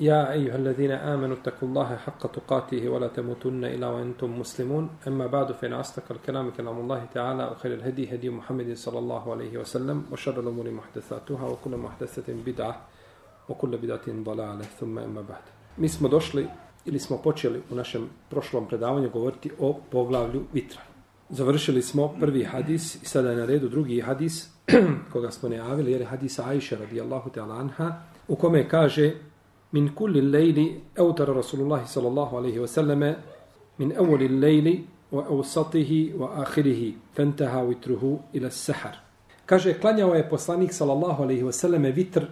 يا أيها الذين آمنوا اتقوا الله حق تقاته ولا تموتن إلا وأنتم مسلمون أما بعد فإن أصدق الكلام كلام الله تعالى وخير الهدي هدي محمد صلى الله عليه وسلم وشر الأمور محدثاتها وكل محدثة بدعة وكل بدعة ضلالة ثم أما بعد Mi smo došli ili smo počeli u našem prošlom predavanju govoriti o poglavlju vitra. Završili smo prvi hadis i sada je na redu drugi hadis koga smo najavili jer je hadis Aisha radijallahu ta'ala anha u kome kaže من كل الليل أوتر رسول الله صلى الله عليه وسلم من أول الليل وأوسطه وآخره فانتهى وتره إلى السحر Kaže, klanjao je poslanik sallallahu alaihi wasallam vitr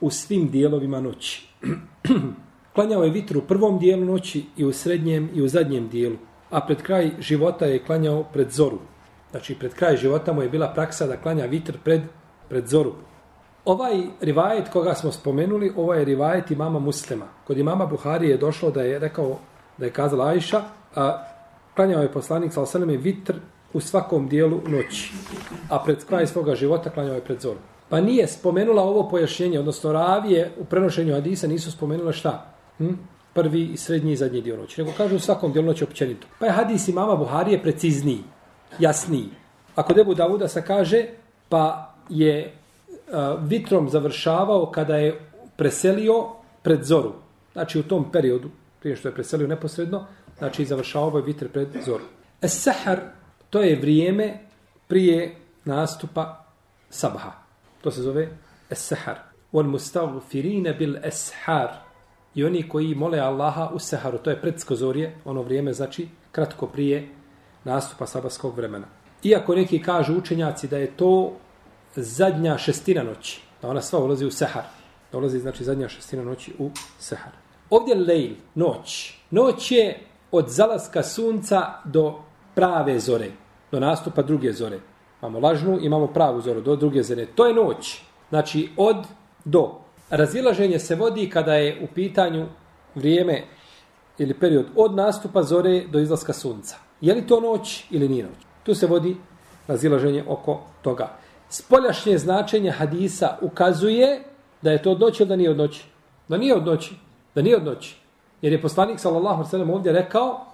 u svim dijelovima noći. klanjao je vitr u prvom dijelu noći i u srednjem i u zadnjem dijelu. A pred kraj života je klanjao pred zoru. Znači, pred kraj života mu je bila praksa da klanja vitr pred, pred zoru. Ovaj rivajet koga smo spomenuli, ovo je rivajet imama muslima. Kod imama Buhari je došlo da je rekao, da je kazala Ajša, a klanjao je poslanik sa osaname vitr u svakom dijelu noći. A pred kraj svoga života klanjao je pred zoru. Pa nije spomenula ovo pojašnjenje, odnosno ravije u prenošenju Hadisa nisu spomenula šta? Hm? Prvi i srednji i zadnji dio noći. Nego kažu u svakom dijelu noći općenito. Pa je Hadis imama Buhari je precizniji, jasniji. Ako debu Davuda se kaže, pa je vitrom završavao kada je preselio pred zoru. Znači u tom periodu, prije što je preselio neposredno, znači završavao je vitr pred zoru. Es sahar, to je vrijeme prije nastupa sabaha. To se zove es sahar. On mustaghfirina bil eshar. I oni koji mole Allaha u seharu, to je predskozorje, ono vrijeme znači kratko prije nastupa sabahskog vremena. Iako neki kažu učenjaci da je to zadnja šestina noći. Da ona sva ulazi u sehar. Da ulazi znači zadnja šestina noći u sehar. Ovdje lejl, noć. Noć je od zalaska sunca do prave zore. Do nastupa druge zore. Imamo lažnu, imamo pravu zoru, do druge zore. To je noć. Znači od do. Razilaženje se vodi kada je u pitanju vrijeme ili period od nastupa zore do izlaska sunca. Je li to noć ili nije noć? Tu se vodi razilaženje oko toga spoljašnje značenje hadisa ukazuje da je to od noći ili da nije od noći. Da nije od noći. Da nije od noći. Jer je poslanik sallallahu alejhi ve sellem ovdje rekao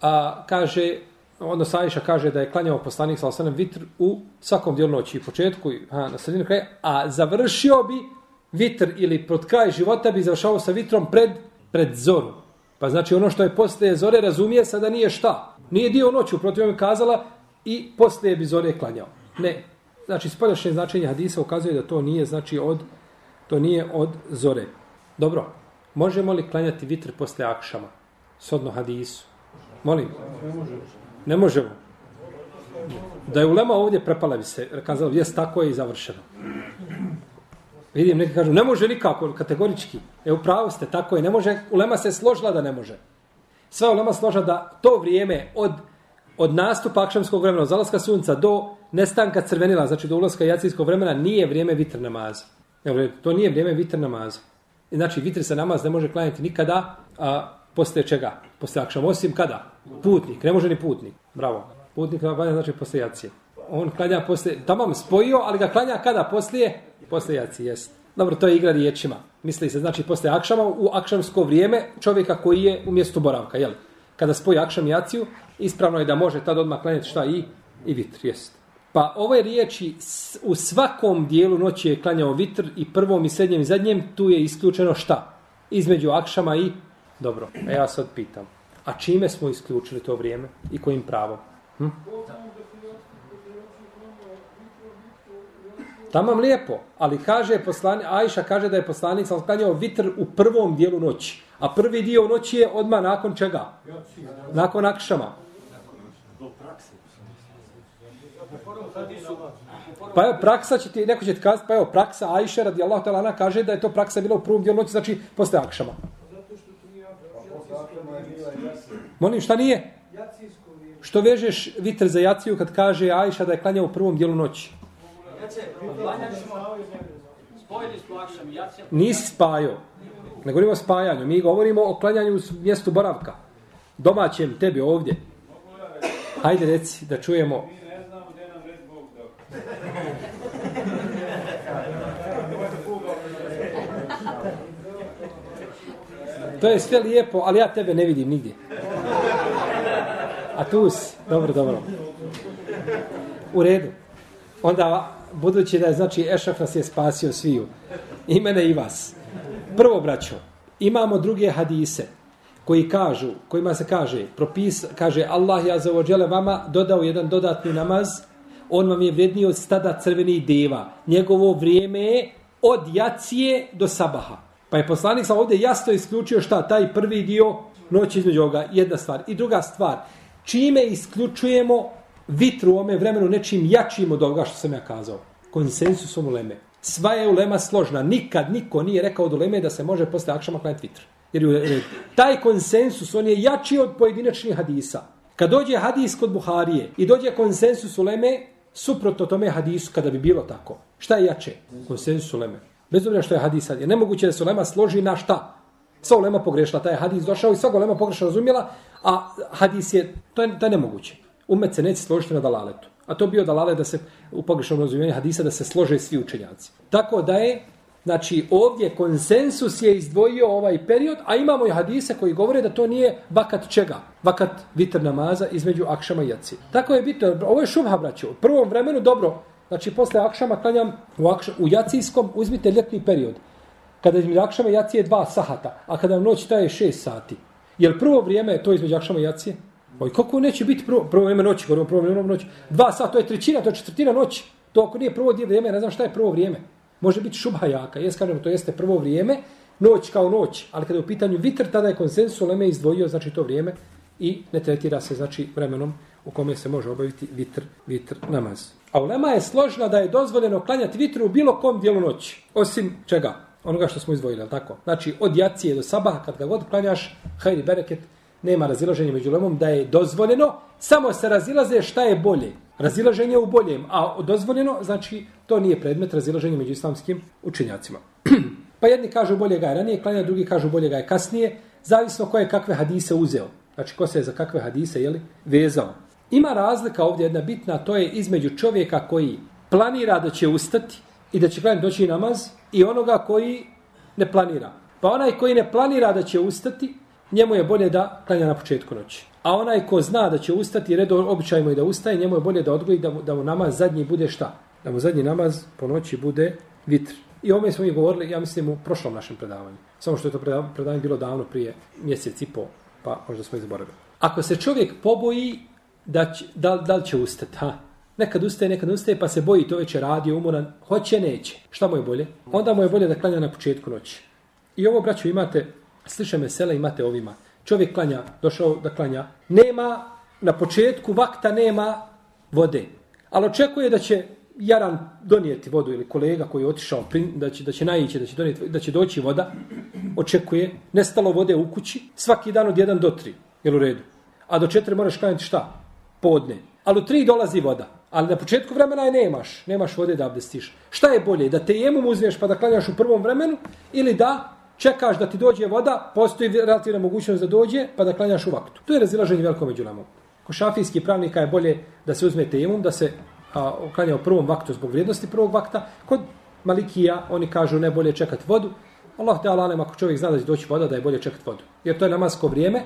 a kaže onda Sajša kaže da je klanjao poslanik sallallahu alejhi ve vitr u svakom dijelu noći, i početku i ha, na sredini kraja, a završio bi vitr ili pod kraj života bi završavao sa vitrom pred pred zoru. Pa znači ono što je posle zore razumije se da nije šta. Nije dio noći, protiv je kazala i posle bi zore klanjao. Ne, znači spoljašnje značenje hadisa ukazuje da to nije znači od to nije od zore. Dobro. Možemo li klanjati vitr posle akšama? Sodno hadisu. Molim. Ne možemo. Da je ulema ovdje prepala bi se, kazalo, jes tako je i završeno. Vidim, neki kažu, ne može nikako, kategorički. E, upravo ste, tako je, ne može, ulema se složila da ne može. Sve ulema složila da to vrijeme od, od nastupa akšamskog vremena, od zalaska sunca do nestanka crvenila, znači do ulaska jacijskog vremena, nije vrijeme vitr namaza. Evo, to nije vrijeme vitr namaza. I znači, vitr se namaz ne može klanjati nikada, a posle čega? Posle akšam, osim kada? Putnik, ne može ni putnik. Bravo. Putnik klanja znači posle jacije. On klanja posle, tamo spojio, ali ga klanja kada? Poslije? Posle jacije, jest. Dobro, to je igra riječima. Misli se, znači, posle akšama, u akšamsko vrijeme čovjeka koji je u mjestu boravka, jel? Kada spoji akšam jaciju, ispravno je da može tad odmah klanjati šta i, i vitr, jest. Pa ove riječi u svakom dijelu noći je klanjao vitr i prvom i srednjem i zadnjem, tu je isključeno šta? Između akšama i... Dobro, a ja sad pitam. A čime smo isključili to vrijeme i kojim pravom? Hm? Tamam lijepo, ali kaže poslanik, Ajša kaže da je poslanik sam klanjao vitr u prvom dijelu noći. A prvi dio noći je odmah nakon čega? Nakon akšama. Pa evo, praksa će ti, neko će ti kazati, pa evo, praksa Ajše radi Allah talana kaže da je to praksa bila u prvom dijelu noći, znači posle akšama. Molim, šta nije? Što vežeš vitr za jaciju kad kaže Ajša da je klanjao u prvom dijelu noći? Nisi spajao. Ne govorimo o spajanju. Mi govorimo o klanjanju u mjestu boravka. Domaćem tebi ovdje. Hajde reci da čujemo. To je sve lijepo, ali ja tebe ne vidim nigdje. A tu si. Dobro, dobro. U redu. Onda, budući da je, znači, Ešaf nas je spasio sviju. I mene i vas. Prvo, braćo, imamo druge hadise koji kažu, kojima se kaže, propis, kaže Allah ja za vama dodao jedan dodatni namaz, on vam je vredniji od stada crvenih deva. Njegovo vrijeme je od jacije do sabaha. Pa je poslanik sam ovdje jasno isključio šta, taj prvi dio noći između ovoga, jedna stvar. I druga stvar, čime isključujemo vitru u ome vremenu nečim jačim od ovoga što sam ja kazao. Konsensusom uleme. Sva je ulema složna. Nikad niko nije rekao od uleme da se može posle akšama klanjati vitru. Jer je, taj konsensus, on je jači od pojedinačnih hadisa. Kad dođe hadis kod Buharije i dođe konsensus uleme, suprotno tome hadisu kada bi bilo tako. Šta je jače? Konsensus uleme. Bez obzira što je hadis sad. Je nemoguće da se ulema složi na šta? Sva ulema pogrešila, taj hadis došao i sva ulema pogrešno razumjela, a hadis je, to je, to je nemoguće. Umet se neće složiti na dalaletu. A to bio dalale da se u pogrešnom razumijenju hadisa da se slože svi učenjaci. Tako da je, znači ovdje konsensus je izdvojio ovaj period, a imamo i hadise koji govore da to nije vakat čega? Vakat vitr namaza između akšama i jaci. Tako je bitno, ovo je šubha braćo. U prvom vremenu dobro, znači posle akšama klanjam u, akš, u jacijskom, uzmite ljetni period. Kada između akšama i jacije je dva sahata, a kada noć traje šest sati. Jer prvo vrijeme je to između akšama i jacije? Oj, kako neće biti prvo, prvo vrijeme noći, govorimo prvo vrijeme noći. Dva sata, to je trećina, to je četvrtina noći. To ako nije prvo vrijeme, ne znam šta je prvo vrijeme. Može biti šubha jaka. Jes kažem, to jeste prvo vrijeme, noć kao noć. Ali kada je u pitanju vitr, tada je konsensus Leme izdvojio, znači to vrijeme i ne tretira se, znači, vremenom u kome se može obaviti vitr, vitr namaz. A ulema je složna da je dozvoljeno klanjati vitru u bilo kom dijelu noći. Osim čega? Onoga što smo izdvojili, tako? Znači, od jacije do sabaha, kad ga god klanjaš, hajdi bereket, nema razilaženja među lemom da je dozvoljeno, samo se razilaze šta je bolje. Razilaženje u boljem, a dozvoljeno, znači to nije predmet razilaženja među islamskim učenjacima. pa jedni kažu bolje ga je ranije klanja, drugi kažu bolje ga je kasnije, zavisno ko je kakve hadise uzeo. Znači ko se je za kakve hadise jeli, vezao. Ima razlika ovdje jedna bitna, to je između čovjeka koji planira da će ustati i da će klanjati doći namaz i onoga koji ne planira. Pa onaj koji ne planira da će ustati, njemu je bolje da klanja na početku noći. A onaj ko zna da će ustati, redo običajmo i da ustaje, njemu je bolje da odgoji da mu, da mu namaz zadnji bude šta? Da mu zadnji namaz po noći bude vitr. I ome smo mi govorili, ja mislim, u prošlom našem predavanju. Samo što je to predavanje bilo davno prije mjesec i po, pa možda smo izboravili. Ako se čovjek poboji da, će, da, da li će ustati, ha? Nekad ustaje, nekad ustaje, pa se boji to već je radio, umoran, hoće, neće. Šta mu je bolje? Onda mu je bolje da klanja na početku noći. I ovo, braću, imate sliše mesele imate ovima. Čovjek klanja, došao da klanja, nema, na početku vakta nema vode. Ali očekuje da će Jaran donijeti vodu ili kolega koji je otišao, da će, da će naići, da će, donijeti, da će doći voda, očekuje, nestalo vode u kući, svaki dan od 1 do 3, jel u redu. A do 4 moraš klanjati šta? Podne. Ali u tri dolazi voda. Ali na početku vremena je nemaš, nemaš vode da abdestiš. Šta je bolje, da te jemom uzmeš pa da klanjaš u prvom vremenu ili da čekaš da ti dođe voda, postoji relativna mogućnost da dođe, pa da klanjaš u vaktu. To je razilaženje veliko među namom. Ko šafijski pravnika je bolje da se uzme tejemum, da se a, klanja u prvom vaktu zbog vrijednosti prvog vakta. Kod Malikija oni kažu ne bolje čekati vodu. Allah te alalem, ako čovjek zna da će doći voda, da je bolje čekati vodu. Jer to je namasko vrijeme,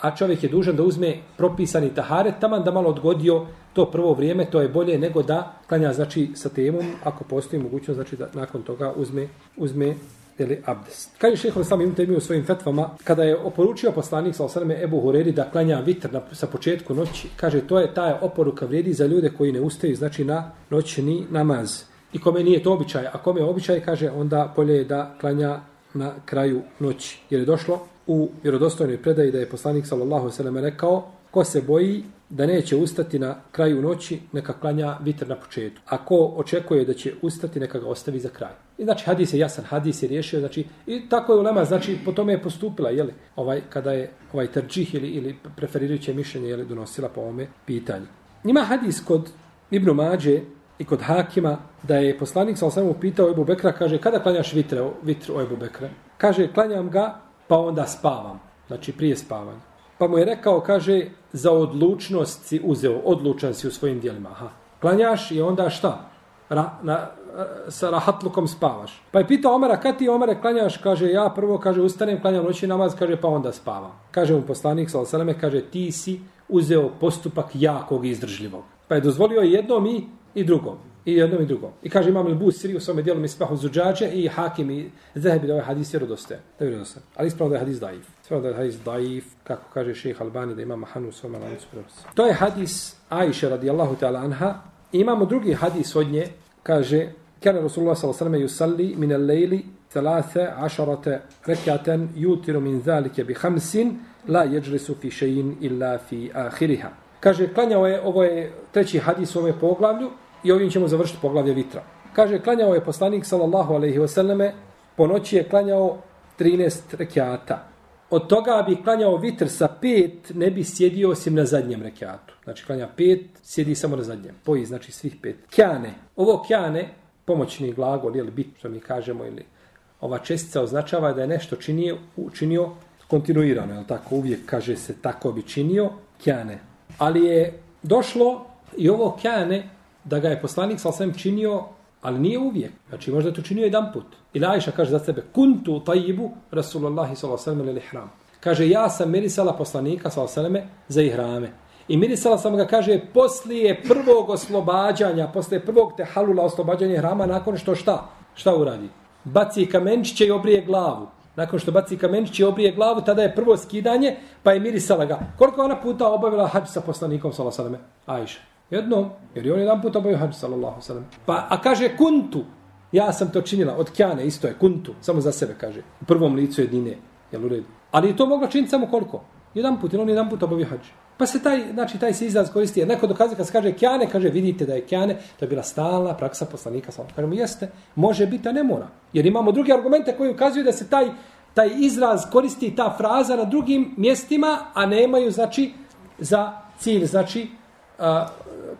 a čovjek je dužan da uzme propisani taharet, taman da malo odgodio to prvo vrijeme, to je bolje nego da klanja znači, sa temom, ako postoji mogućnost znači, da nakon toga uzme, uzme ili abdest. Kaže šeho sam im temi u svojim fetvama, kada je oporučio poslanik sa osaname Ebu Hureri da klanja vitr na, sa početku noći, kaže to je ta oporuka vrijedi za ljude koji ne ustaju, znači na noćni namaz. I kome nije to običaj, a kome je običaj, kaže onda bolje je da klanja na kraju noći. Jer je došlo u vjerodostojnoj predaji da je poslanik sallallahu alejhi ve sellem rekao, ko se boji da neće ustati na kraju noći, neka klanja vitr na početku. A ko očekuje da će ustati, neka ga ostavi za kraj. I znači hadis je jasan, hadis je riješio, znači i tako je ulema, znači po tome je postupila, je li, ovaj kada je ovaj trđih ili ili preferirajuće mišljenje je li donosila po ovome pitanju. Ima hadis kod Ibn Mađe i kod Hakima da je poslanik sa osam upitao Ebu Bekra, kaže, kada klanjaš vitre, vitru o Ebu Bekra? Kaže, klanjam ga, pa onda spavam. Znači, prije spavanja. Pa mu je rekao, kaže, za odlučnost si uzeo, odlučan si u svojim dijelima. Aha. Klanjaš i onda šta? Ra, na, eh, sa rahatlukom spavaš. Pa je pitao Omara, kad ti Omare klanjaš? Kaže, ja prvo, kaže, ustanem, klanjam noći namaz, kaže, pa onda spavam. Kaže mu poslanik, sa kaže, ti si uzeo postupak jakog i izdržljivog. Pa je dozvolio jednom i, i drugom. I jednom i drugom. I kaže imam Ilbus Siri u svome dijelu Mispahu Zuđađe i Hakim i Zahebi da ovaj hadis je. Da je rodostaje. Ali ispravno da je hadis daif. Ispravno da je hadis daif, kako kaže šeheh Albani da ima Mahanu u svome lancu prenosi. To je hadis Aisha radijallahu ta'ala anha. I imamo drugi hadis od nje, kaže Kana Rasulullah sallallahu alejhi ve sellem yusalli min al-layli 13 rak'atan yutiru min zalika bi khamsin la yajlisu fi shay'in illa fi akhiriha. Kaže klanjao je ovo je treći hadis u ovom poglavlju i ovim ćemo završiti poglavlje vitra. Kaže klanjao je poslanik sallallahu alejhi ve selleme po noći je klanjao 13 rekiata. Od toga bi klanjao vitr sa pet, ne bi sjedio osim na zadnjem rekiatu. Znači klanja pet, sjedi samo na zadnjem. Poji, znači svih pet. Kjane. Ovo kjane, pomoćni glagol, ili bit, što mi kažemo, ili ova čestica označava da je nešto činio, učinio kontinuirano, je tako? Uvijek kaže se tako bi činio, kjane. Ali je došlo i ovo kjane da ga je poslanik sa svem činio, ali nije uvijek. Znači možda to činio jedan put. Ili Ajša kaže za sebe, kuntu tajibu Rasulullahi s.a.v. ili ihram. Kaže, ja sam mirisala poslanika s.a.v. za ihrame. I mirisala sam ga, kaže, poslije prvog oslobađanja, poslije prvog tehalula oslobađanja hrama, nakon što šta? Šta uradi? Baci kamenčiće i obrije glavu. Nakon što baci kamenčiće i obrije glavu, tada je prvo skidanje, pa je mirisala ga. Koliko ona puta obavila hađ sa poslanikom, sala salame? Ajša. Jednom, jer je on jedan put obavio hađ, sallallahu sallam. Pa, a kaže kuntu, ja sam to činila, od kjane, isto je, kuntu, samo za sebe, kaže. U prvom licu jedine, jel u redu? Ali je to mogla činiti samo koliko? Jedan put, jer on jedan put obavio hađ. Pa se taj, znači, taj se izraz koristi. Jer neko dokazuje kad se kaže kjane, kaže, vidite da je kjane, to je bila stalna praksa poslanika. Samo kažemo, jeste, može biti, a ne mora. Jer imamo druge argumente koji ukazuju da se taj, taj izraz koristi, ta fraza na drugim mjestima, a nemaju, znači, za cilj, znači, a,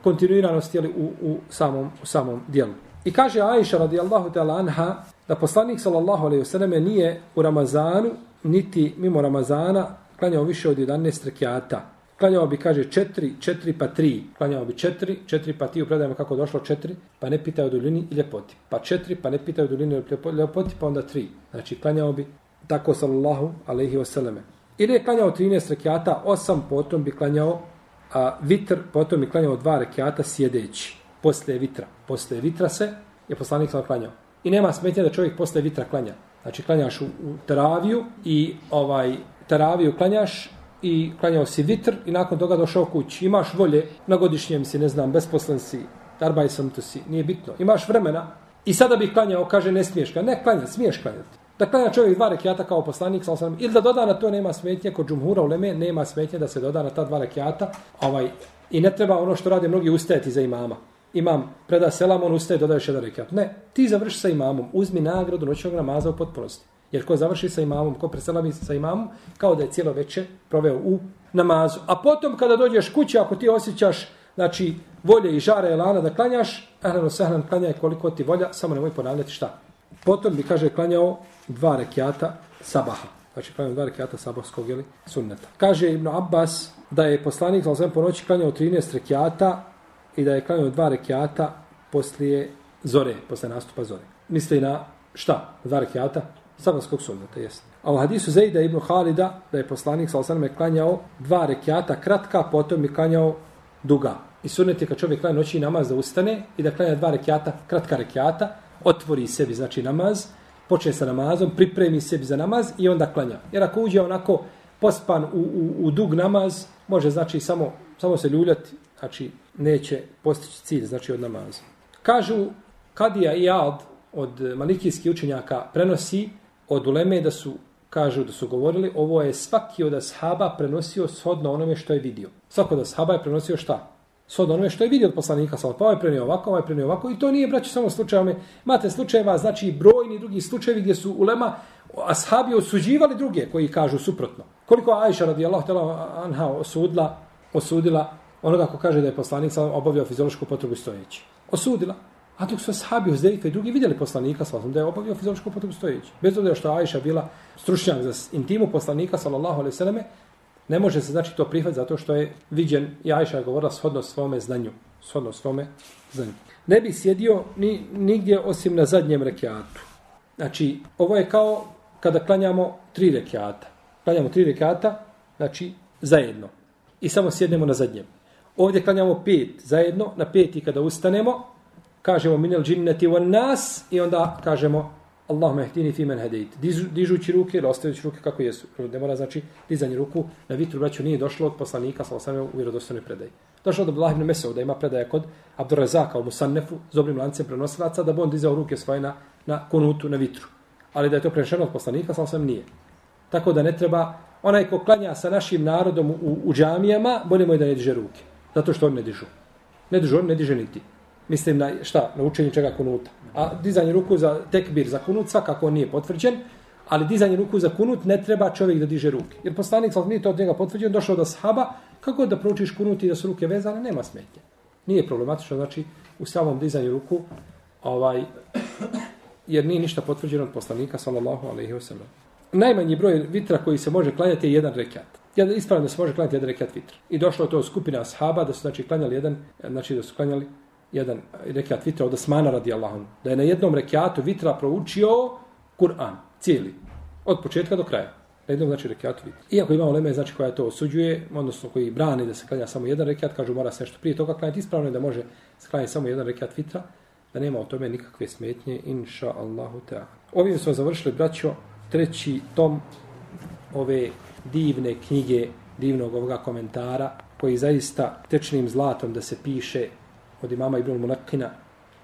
kontinuiranost jeli, u, u, samom, u samom dijelu. I kaže Aisha radijallahu ta'ala anha da poslanik sallallahu alaihi selleme nije u Ramazanu niti mimo Ramazana klanjao više od 11 rekiata. Klanjao bi, kaže, 4, 4 pa 3. Klanjao bi 4, 4 pa ti upredajemo kako došlo 4, pa ne pitaju o duljini i ljepoti. Pa 4, pa ne pitaju o duljini i ljepoti, pa onda 3. Znači, klanjao bi tako sallallahu alaihi selleme. Ili je klanjao 13 rekiata, 8 potom bi klanjao a, vitr, potom je klanjao dva rekiata sjedeći. Posle vitra. Posle vitra se je poslanik sam klanjao. I nema smetnje da čovjek posle vitra klanja. Znači klanjaš u, u teraviju i ovaj teraviju klanjaš i klanjao si vitr i nakon toga došao kući. Imaš volje, na godišnjem si, ne znam, besposlen si, darbaj sam to si, nije bitno. Imaš vremena i sada bih klanjao, kaže ne smiješ klanjati. Ne, klanja, smiješ klanjati. Da klanja čovjek dva rekiata kao poslanik, sa ili da doda na to nema smetnje, kod džumhura u Leme nema smetnje da se doda na ta dva rekiata, ovaj, i ne treba ono što rade mnogi ustajati za imama. Imam, preda selam, on ustaje, dodaješ jedan rekiat. Ne, ti završi sa imamom, uzmi nagradu noćnog namaza u potpunosti. Jer ko završi sa imamom, ko preselami sa imamom, kao da je cijelo veče proveo u namazu. A potom kada dođeš kući, ako ti osjećaš znači, volje i žare elana da klanjaš, ehlano sehlan klanjaj koliko ti volja, samo nemoj ponavljati šta. Potom bi, kaže, klanjao dva rekiata sabaha. Znači, klanjao dva rekiata sabahskog, jeli, sunneta. Kaže Ibn Abbas da je poslanik, za po noći, klanjao 13 rekiata i da je klanjao dva rekiata poslije zore, posle nastupa zore. Misli na šta? Dva rekiata sabahskog sunneta, jeste. A u hadisu Zejda ibn Halida da je poslanik, sa je klanjao dva rekiata kratka, potom je klanjao duga. I sunnet je kad čovjek klanja noći namaz da ustane i da klanja dva rekiata, kratka rekiata, otvori sebi, znači namaz, počne sa namazom, pripremi sebi za namaz i onda klanja. Jer ako uđe onako pospan u, u, u dug namaz, može znači samo, samo se ljuljati, znači neće postići cilj, znači od namaza. Kažu Kadija i Ad od malikijskih učenjaka prenosi od uleme da su kažu da su govorili, ovo je svaki od ashaba prenosio shodno onome što je vidio. Svako od ashaba je prenosio šta? Shodno onome što je vidio od poslanika, sa pa ovaj prenio ovako, ovaj prenio ovako, i to nije, braći, samo slučajevame. Imate slučajeva, znači brojni drugi slučajevi gdje su ulema ashabi osuđivali druge koji kažu suprotno. Koliko Ajša radijallahu tela anha osudila, osudila onoga ko kaže da je poslanik sam obavio fiziološku potrebu stojeći. osudila. A dok su ashabi Huzdejfe i drugi vidjeli poslanika, sallallahu da je obavio fiziološku potrebu stojeći. Bez obzira što Ajša bila stručnjak za intimu poslanika, sallallahu alejhi ve ne može se znači to prihvatiti zato što je viđen i Ajša je govorila shodno svome znanju. Shodno svome znanju. Ne bi sjedio ni, nigdje osim na zadnjem rekiatu. Znači, ovo je kao kada klanjamo tri rekiata. Klanjamo tri rekiata, znači zajedno. I samo sjednemo na zadnjem. Ovdje klanjamo pet zajedno, na peti kada ustanemo, kažemo minel džinneti on nas i onda kažemo Allahumma hdini fi men hadeit. Dižući ruke ili ostavljajući ruke kako jesu. Ne mora znači dizanje ruku na vitru braću nije došlo od poslanika sa osam u vjerodostojnoj predaji. Došlo do Abdullah ibn da ima predaja kod Abdurrazaka u Musannefu s dobrim lancem prenosilaca da bi on dizao ruke svoje na, na konutu na vitru. Ali da je to prenešeno od poslanika sa osam nije. Tako da ne treba onaj ko klanja sa našim narodom u, u džamijama, bolje mu je da ne diže ruke. Zato što on ne dižu. Ne dižu, on ne diže niti mislim na šta, na učenje čega kunuta. A dizanje ruku za tekbir za kunut svakako nije potvrđen, ali dizanje ruku za kunut ne treba čovjek da diže ruke. Jer poslanik sa nije to od njega potvrđen, došao da sahaba, kako da proučiš kunut i da su ruke vezane, nema smetnje. Nije problematično, znači u samom dizanju ruku, ovaj, jer nije ništa potvrđeno od poslanika, sallallahu alejhi ve sellem. Najmanji broj vitra koji se može klanjati je jedan rekat. Jedan ispravno da se može klanjati jedan rekat vitra. I došlo to skupina ashaba da su znači klanjali jedan, znači da su klanjali jedan rekiat vitra od Osmana radi Allahom, da je na jednom rekiatu vitra proučio Kur'an, cijeli, od početka do kraja. Na jednom znači rekiatu vitra. Iako imamo leme znači koja to osuđuje, odnosno koji brani da se klanja samo jedan rekiat, kažu mora se nešto prije toga klanjati ispravno je da može sklanjati samo jedan rekiat vitra, da nema o tome nikakve smetnje, inša Allahu ta'ala. Ovim smo završili, braćo, treći tom ove divne knjige, divnog ovoga komentara, koji zaista tečnim zlatom da se piše od imama Ibn Mulakina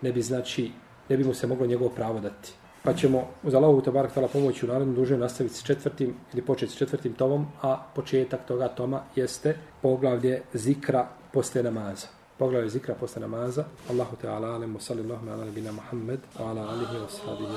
ne bi znači ne bi mu se moglo njegovo pravo dati. Pa ćemo uz Allahovu tabarak tala pomoći u narodnom dužem nastaviti s četvrtim ili početi s četvrtim tomom, a početak toga toma jeste poglavlje zikra posle namaza. Poglavlje zikra posle namaza. Allahu te ala alemu sallallahu ala nabina Muhammed ala alihi wa sahabihi